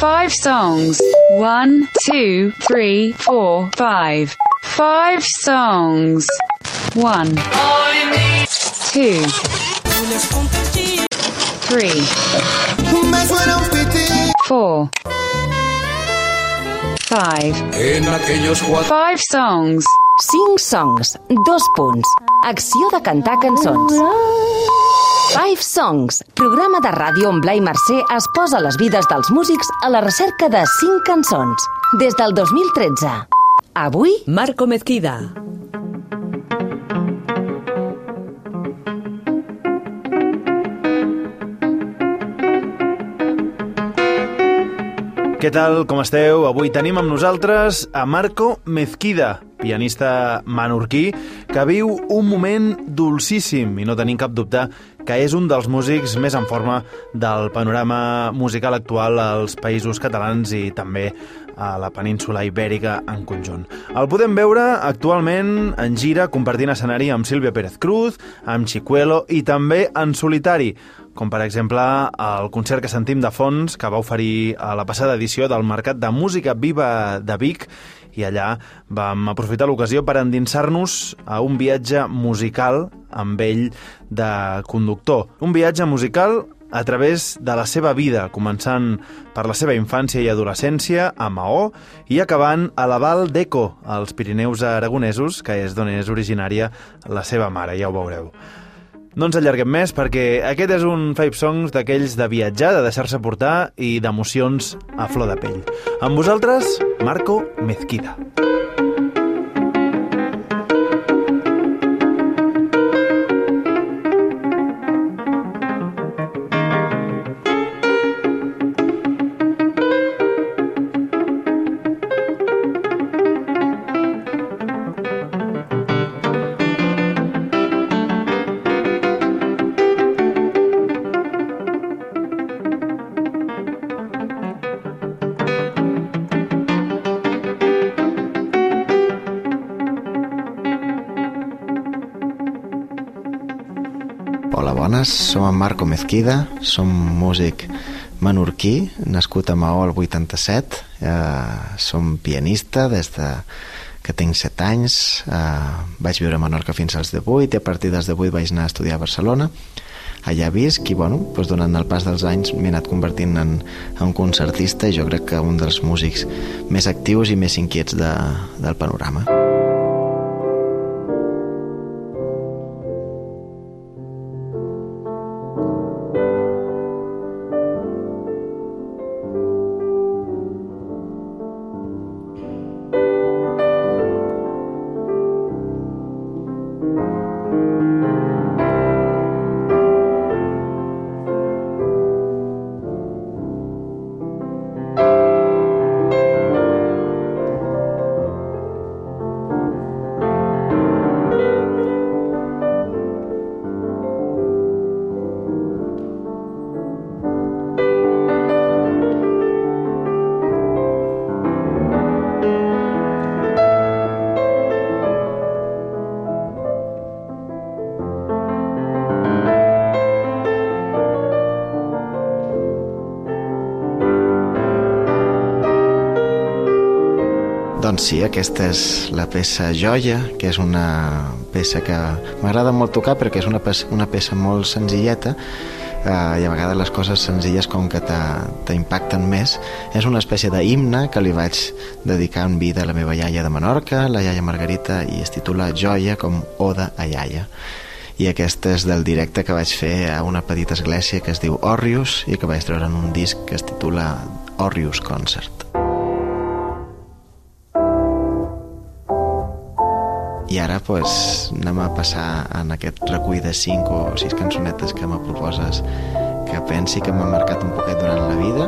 Five songs. One, two, three, four, five. Five songs. One. Two. Three. Four. Five. Five songs. 5 songs, dos punts. Acció de cantar cançons. Five Songs, programa de ràdio on Blai Mercè es posa les vides dels músics a la recerca de 5 cançons. Des del 2013. Avui, Marco Mezquida. Què tal, com esteu? Avui tenim amb nosaltres a Marco Mezquida, pianista menorquí, que viu un moment dolcíssim i no tenim cap dubte que és un dels músics més en forma del panorama musical actual als països catalans i també a la península ibèrica en conjunt. El podem veure actualment en gira compartint escenari amb Sílvia Pérez Cruz, amb Chicuelo i també en solitari, com per exemple el concert que sentim de fons que va oferir a la passada edició del Mercat de Música Viva de Vic i allà vam aprofitar l'ocasió per endinsar-nos a un viatge musical amb ell de conductor. Un viatge musical a través de la seva vida, començant per la seva infància i adolescència a Maó i acabant a la Val d'Eco, als Pirineus aragonesos, que és d'on és originària la seva mare, ja ho veureu. No ens allarguem més perquè aquest és un Five Songs d'aquells de viatjar, de deixar-se portar i d'emocions a flor de pell. Amb vosaltres, Marco Mezquida. Bones. Som en Marco Mezquida, som músic menorquí, nascut a Maó el 87. Eh, som pianista des de que tinc 7 anys. Eh, vaig viure a Menorca fins als 18 i a partir dels 18 vaig anar a estudiar a Barcelona. Allà visc i, bueno, doncs durant el pas dels anys m'he anat convertint en, en concertista i jo crec que un dels músics més actius i més inquiets de, del panorama. Doncs sí, aquesta és la peça Joia, que és una peça que m'agrada molt tocar perquè és una peça, una peça molt senzilleta eh, i a vegades les coses senzilles com que t'impacten més. És una espècie d'himne que li vaig dedicar en vida a la meva iaia de Menorca, la iaia Margarita, i es titula Joia com Oda a iaia. I aquesta és del directe que vaig fer a una petita església que es diu Òrrius i que vaig treure en un disc que es titula Òrrius Concert. I ara pues, anem a passar en aquest recull de 5 o 6 cançonetes que me proposes que pensi que m'ha marcat un poquet durant la vida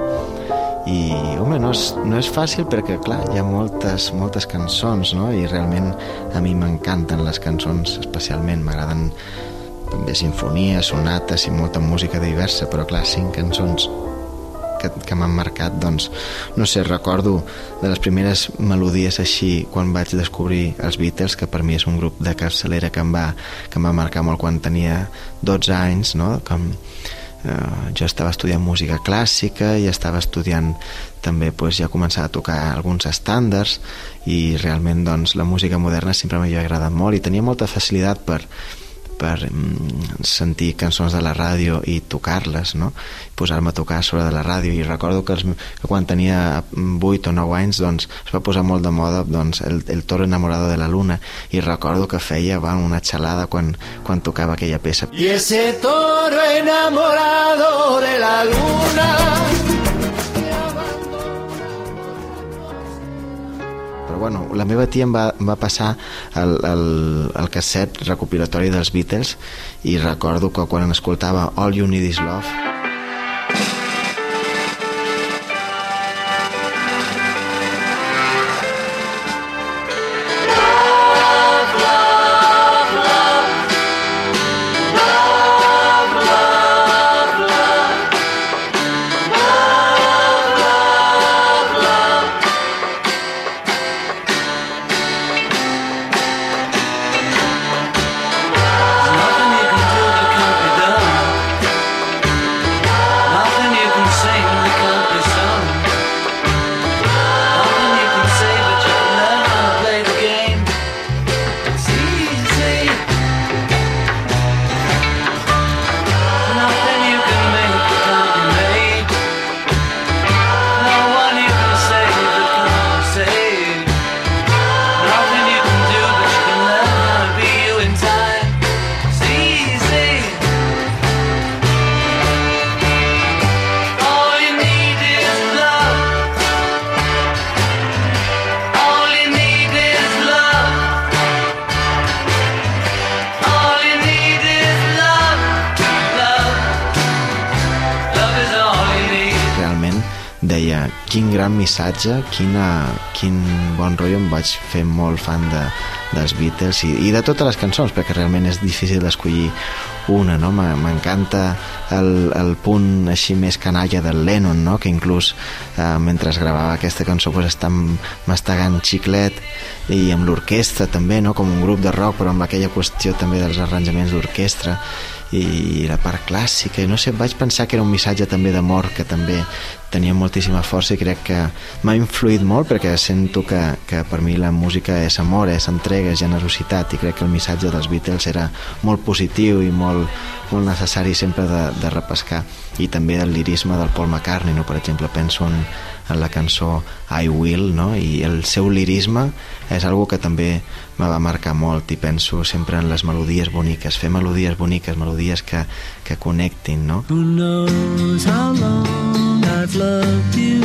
i, home, no és, no és fàcil perquè, clar, hi ha moltes, moltes cançons, no? I realment a mi m'encanten les cançons, especialment, m'agraden també sinfonies, sonates i molta música diversa, però, clar, cinc cançons que, que m'han marcat, doncs, no sé, recordo de les primeres melodies així quan vaig descobrir els Beatles, que per mi és un grup de capçalera que em va, que em va marcar molt quan tenia 12 anys, no? Com, eh, jo estava estudiant música clàssica i estava estudiant també pues, ja començar a tocar alguns estàndards i realment doncs, la música moderna sempre m'havia agradat molt i tenia molta facilitat per, per mm, sentir cançons de la ràdio i tocar-les, no? posar-me a tocar sobre de la ràdio i recordo que, els, que quan tenia 8 o 9 anys doncs, es va posar molt de moda doncs, el, el toro enamorado de la luna i recordo que feia va, una xalada quan, quan tocava aquella peça. Y ese toro enamorado de la luna bueno, la meva tia em va, em va passar el, el, el casset recopilatori dels Beatles i recordo que quan escoltava All You Need Is Love gran missatge, quina, quin bon rotllo, em vaig fer molt fan de, dels Beatles i, i de totes les cançons, perquè realment és difícil d'escollir una, no? M'e- M'encanta el, el punt així més canalla del Lennon, no? Que inclús eh, mentre gravava aquesta cançó pues, està mastegant xiclet i amb l'orquestra també, no? Com un grup de rock, però amb aquella qüestió també dels arranjaments d'orquestra i la part clàssica i no sé, vaig pensar que era un missatge també d'amor que també tenia moltíssima força i crec que m'ha influït molt perquè sento que, que per mi la música és amor, és entrega, és generositat i crec que el missatge dels Beatles era molt positiu i molt, molt necessari sempre de, de repescar i també el lirisme del Paul McCartney no? per exemple, penso en, en la cançó I Will no? i el seu lirisme és algo que també me va marcar molt i penso sempre en les melodies boniques fer melodies boniques, melodies que, que connectin no? Who knows how long I've loved you?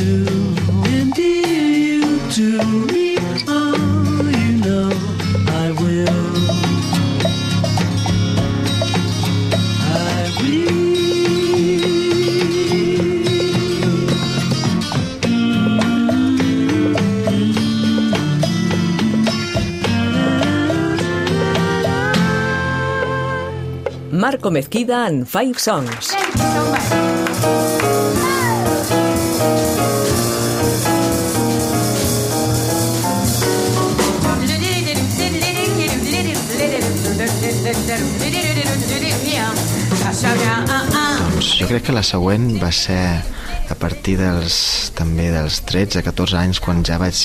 Things you do endear you to me. Oh, you know I will. I will. Marco Mezquida en Five Songs. Doncs jo crec que la següent va ser a partir dels, també dels 13-14 anys quan ja vaig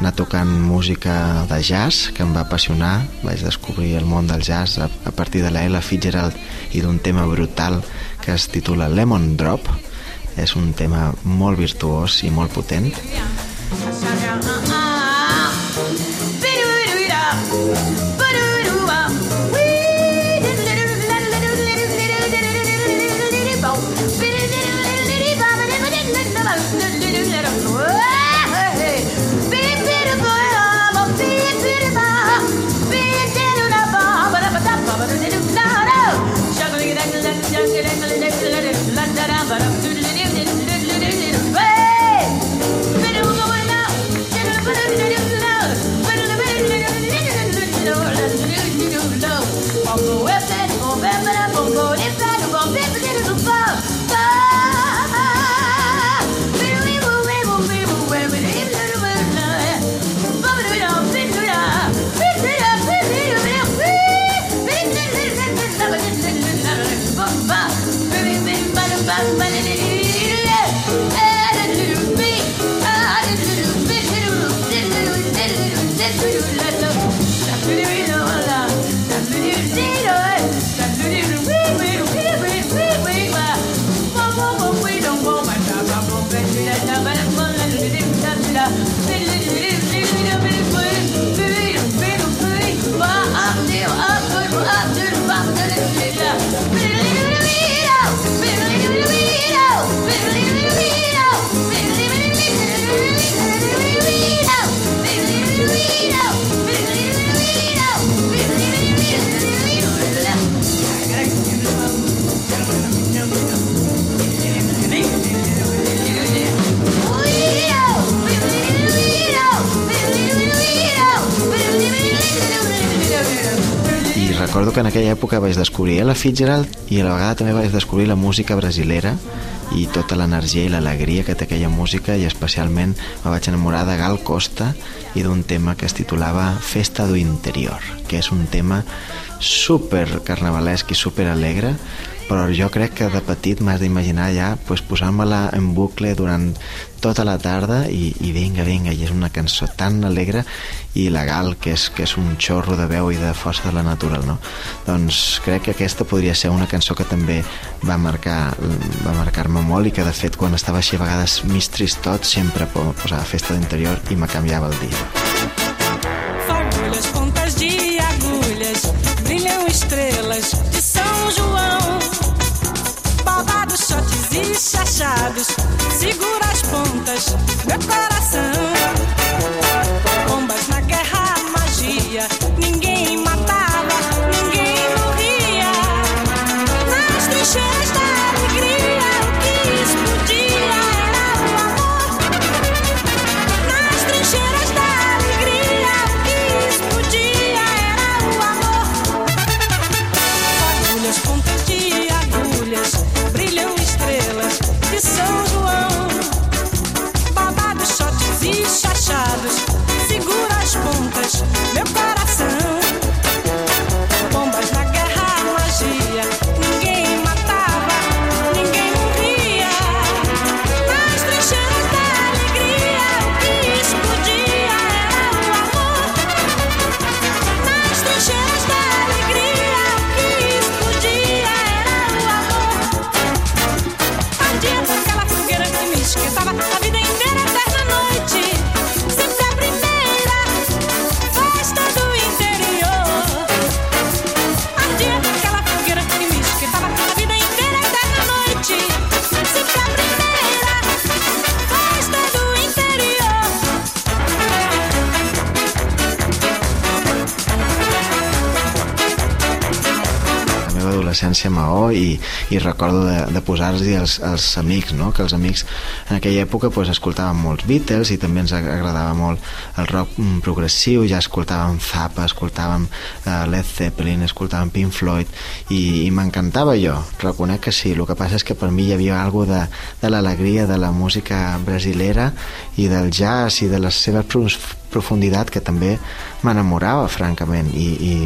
anar tocant música de jazz que em va apassionar, vaig descobrir el món del jazz a, a partir de la Ella Fitzgerald i d'un tema brutal que es titula Lemon Drop. És un tema molt virtuós i molt potent. I recordo que en aquella època vaig descobrir Ella Fitzgerald i a la vegada també vaig descobrir la música brasilera i tota l'energia i l'alegria que té aquella música i especialment me vaig enamorar de Gal Costa i d'un tema que es titulava Festa do Interior que és un tema super carnavalesc i super alegre però jo crec que de petit m'has d'imaginar ja pues, posant-me-la en bucle durant tota la tarda i, i vinga, vinga, i és una cançó tan alegre i legal que és, que és un xorro de veu i de força de la natural no? doncs crec que aquesta podria ser una cançó que també va marcar va marcar-me molt i que de fet quan estava així a vegades mig tristot sempre posava festa d'interior i me canviava el dia e chachados, segura as pontas, adolescència a Maó i, i recordo de, de posar-los els, els amics, no? que els amics en aquella època pues, escoltàvem molts Beatles i també ens agradava molt el rock mm, progressiu, ja escoltàvem Zappa, escoltàvem uh, Led Zeppelin, escoltàvem Pink Floyd i, i m'encantava jo, reconec que sí, el que passa és que per mi hi havia algo de, de l'alegria de la música brasilera i del jazz i de seva pros- profunditat que també m'enamorava francament. I, i,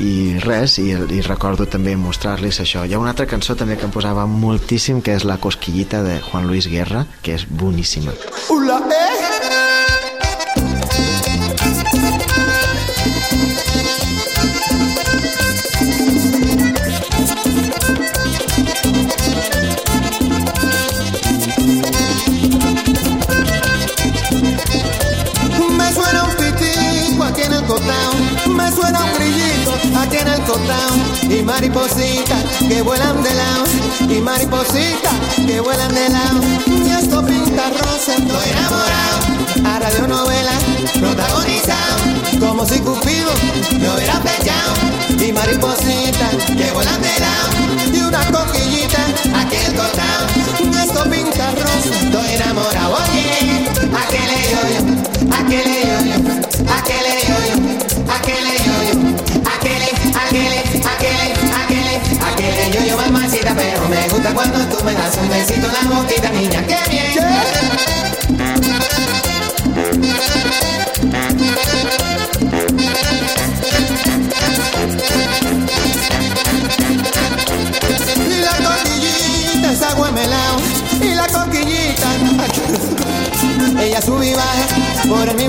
i res, i, i recordo també mostrar-los això. Hi ha una altra cançó també que em posava moltíssim, que és La cosquillita de Juan Luis Guerra, que és boníssima. Ula, eh? Maripositas que vuelan de lado. Y maripositas que vuelan de lado. Y esto pinta rosa, estoy enamorado. A radionovela protagonizado. Como si Cupido me hubiera flechado y maripositas que vuelan de lado. Y una coquillita aquí el cotao esto pinta rosa, estoy enamorado. Oye, aquele yo-yo, aquele por el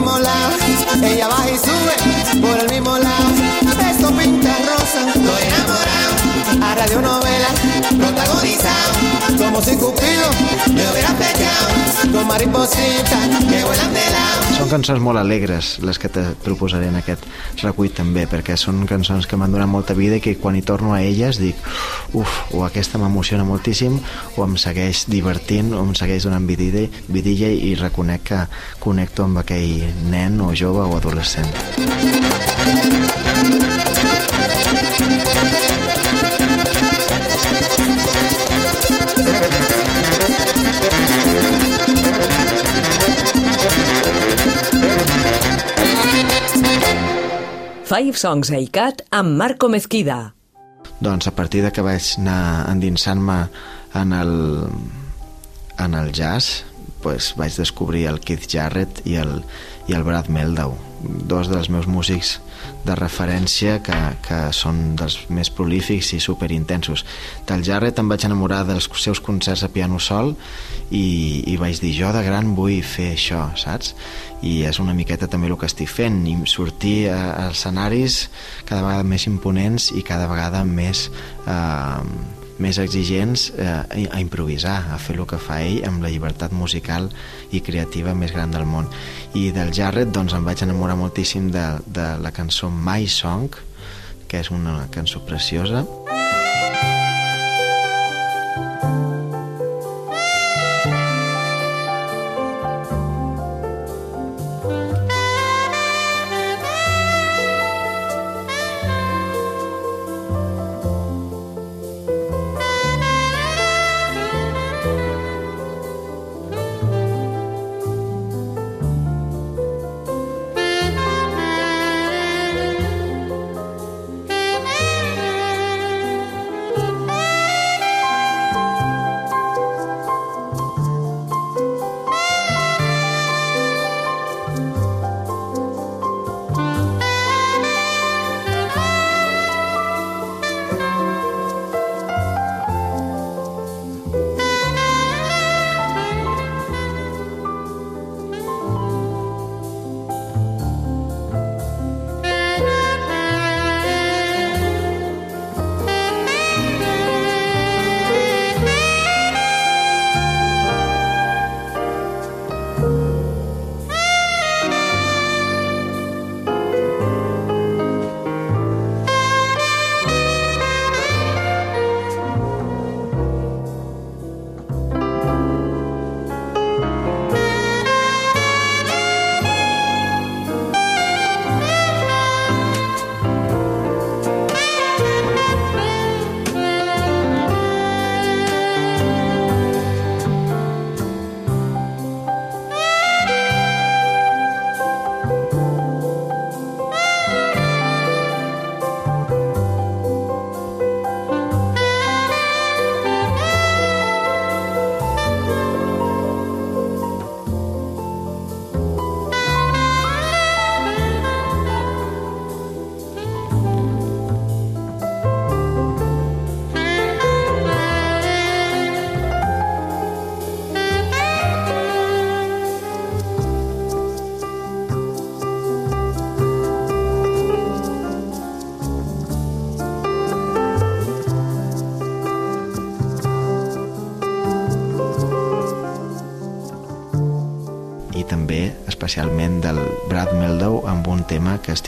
Són cançons molt alegres les que te proposaré en aquest recull també, perquè són cançons que m'han donat molta vida i que quan hi torno a elles dic uf, o aquesta m'emociona moltíssim o em segueix divertint o em segueix donant vidilla, vidilla i reconec que connecto amb aquell nen o jove o adolescent. Five Songs a ICAT amb Marco Mezquida. Doncs a partir de que vaig anar endinsant-me en el, en el jazz, pues vaig descobrir el Keith Jarrett i el, i el Brad Meldau, dos dels meus músics de referència que, que són dels més prolífics i superintensos. Del Jarrett em vaig enamorar dels seus concerts a piano sol i, i vaig dir, jo de gran vull fer això, saps? I és una miqueta també el que estic fent, i sortir a, a escenaris cada vegada més imponents i cada vegada més... Eh, més exigents eh, a improvisar, a fer el que fa ell amb la llibertat musical i creativa més gran del món. I del Jarrett doncs em vaig enamorar moltíssim de, de la cançó My Song, que és una cançó preciosa. especialment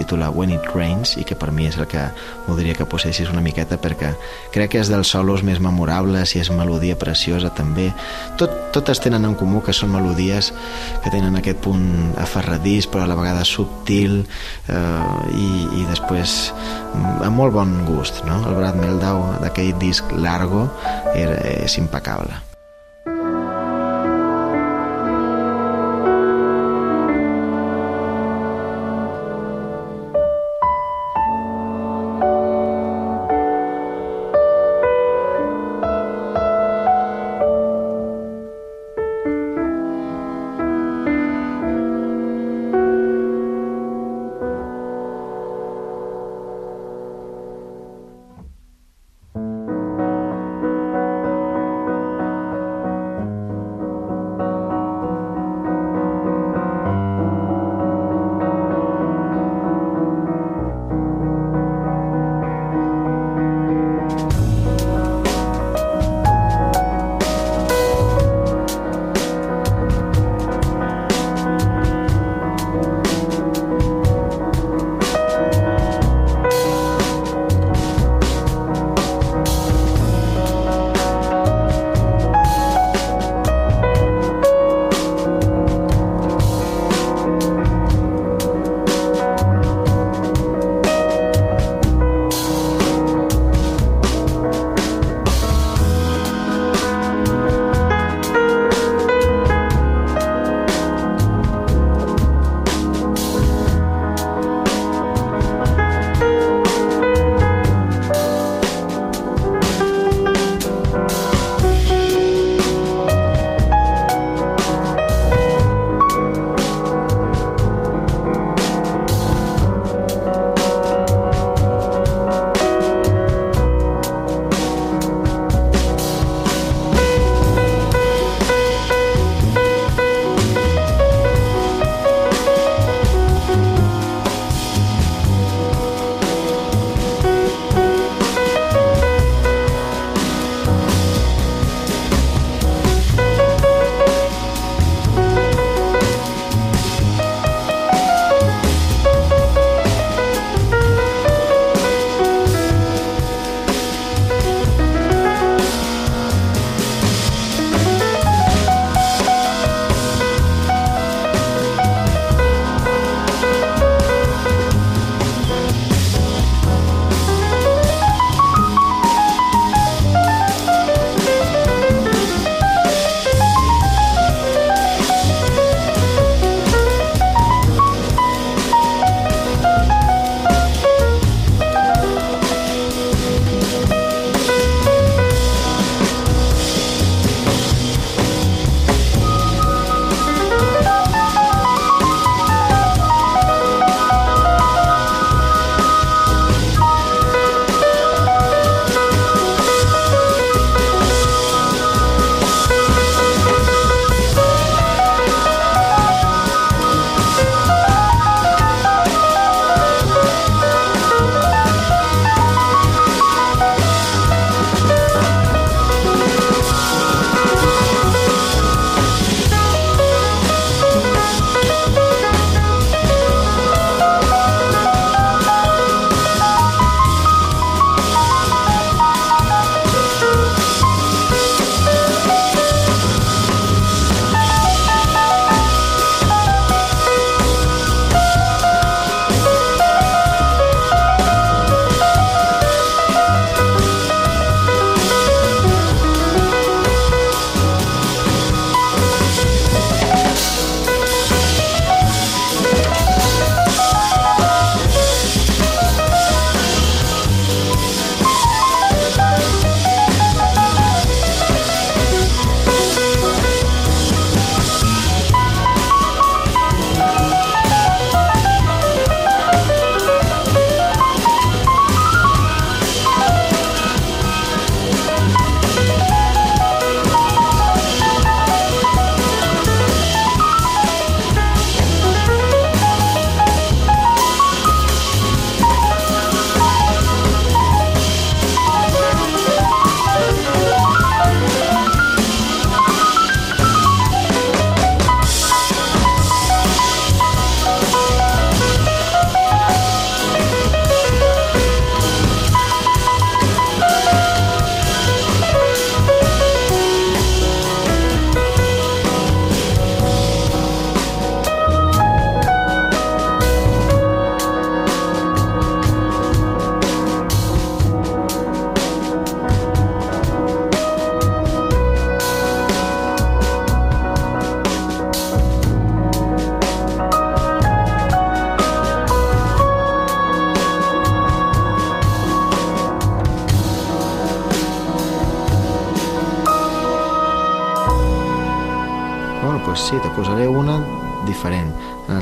titula When It Rains i que per mi és el que voldria que possessis una miqueta perquè crec que és dels solos més memorables i és melodia preciosa també. Tot, totes tenen en comú que són melodies que tenen aquest punt aferradís però a la vegada subtil eh, i, i després mm, amb molt bon gust. No? El Brad Meldau d'aquell disc Largo era, és impecable.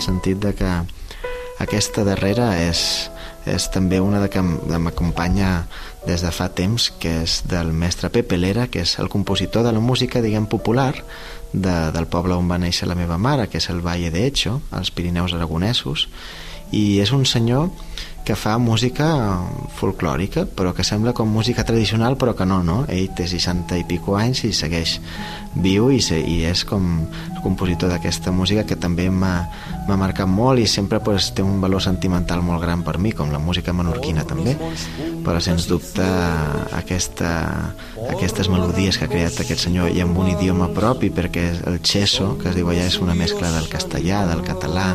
Sentit de que aquesta darrera és, és també una de que m'acompanya des de fa temps, que és del mestre Pepe Lera, que és el compositor de la música, diguem, popular de, del poble on va néixer la meva mare, que és el Valle de Echo, als Pirineus aragonesos, i és un senyor que fa música folclòrica, però que sembla com música tradicional, però que no, no? Ell té 60 i pico anys i segueix viu i, se, i és com el compositor d'aquesta música que també m'ha m'ha marcat molt i sempre pues, té un valor sentimental molt gran per mi, com la música menorquina també, però sens dubte aquesta, aquestes melodies que ha creat aquest senyor i amb un idioma propi, perquè el cheso, que es diu allà, és una mescla del castellà, del català,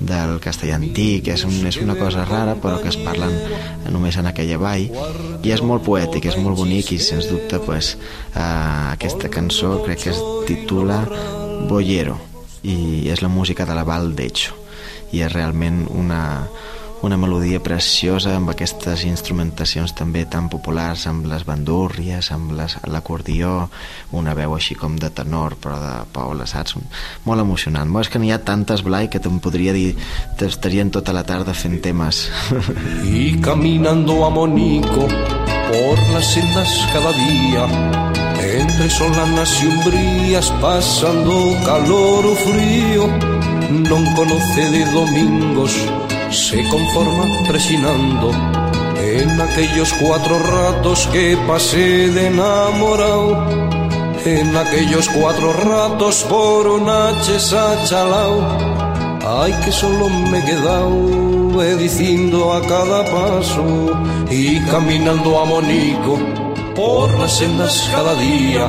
del castellà antic, és, un, és una cosa rara, però que es parlen només en aquella vall, i és molt poètic, és molt bonic, i sens dubte pues, eh, aquesta cançó crec que es titula Boyero, i és la música de la Val d'Echo. I és realment una, una melodia preciosa amb aquestes instrumentacions també tan populars amb les bandúrries, amb l'acordió una veu així com de tenor però de poble, saps? molt emocionant, és que n'hi ha tantes Blai que te'n podria dir estarien tota la tarda fent temes. Y caminando a Monico por las sendas cada día, entre solanas y umbrías, pasando calor o frío, non conoce de domingos, se conforma presinando en aquellos cuatro ratos que pasé de enamorado. En aquellos cuatro ratos por una chesa chalao Ay, que solo me he quedado eh, diciendo a cada paso y caminando a Monico por las sendas cada día,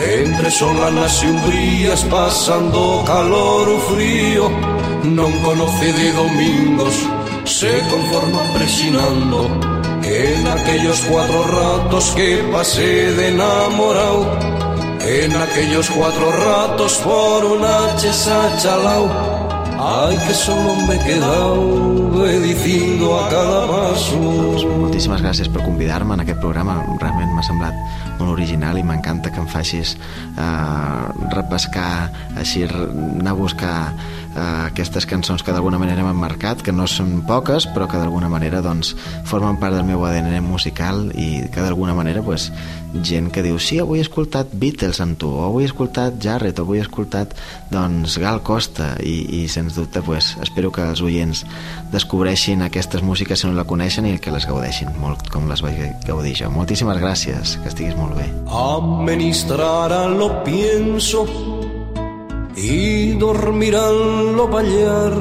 entre solanas y umbrías, pasando calor o frío, non conoce de domingos, se conforma presinando en aquellos cuatro ratos que pasé de enamorado, en aquellos cuatro ratos por una chesa chalao. Ay, que solo me he quedado diciendo a cada paso. moltíssimes gràcies per convidar-me en aquest programa realment m'ha semblat molt original i m'encanta que em facis eh, repescar així, anar a buscar eh, aquestes cançons que d'alguna manera m'han marcat que no són poques però que d'alguna manera doncs, formen part del meu ADN musical i que d'alguna manera pues, gent que diu sí, avui he escoltat Beatles amb tu o avui he escoltat Jarrett o avui he escoltat doncs, Gal Costa i, i sens dubte pues, espero que els oients descobreixin aquestes músiques si no la coneixen i que les gaudeixin molt com les vaig gaudir jo. Moltíssimes gràcies, que estiguis molt bé. Administrar lo pienso y dormir lo pallar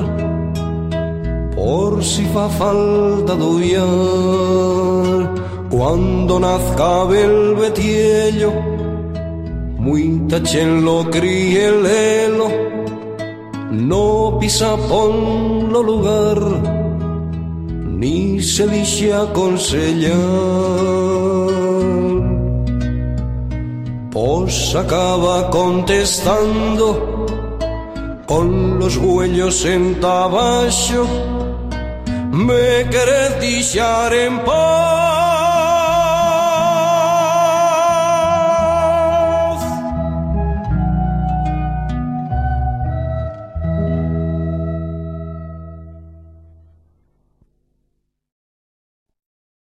por si fa falta duyar cuando nazca el betiello muy tachen lo críe el helo no pisa pon lo lugar ni se dice aconsellar pues acaba contestando con los huellos en tabacho. Me querés en paz.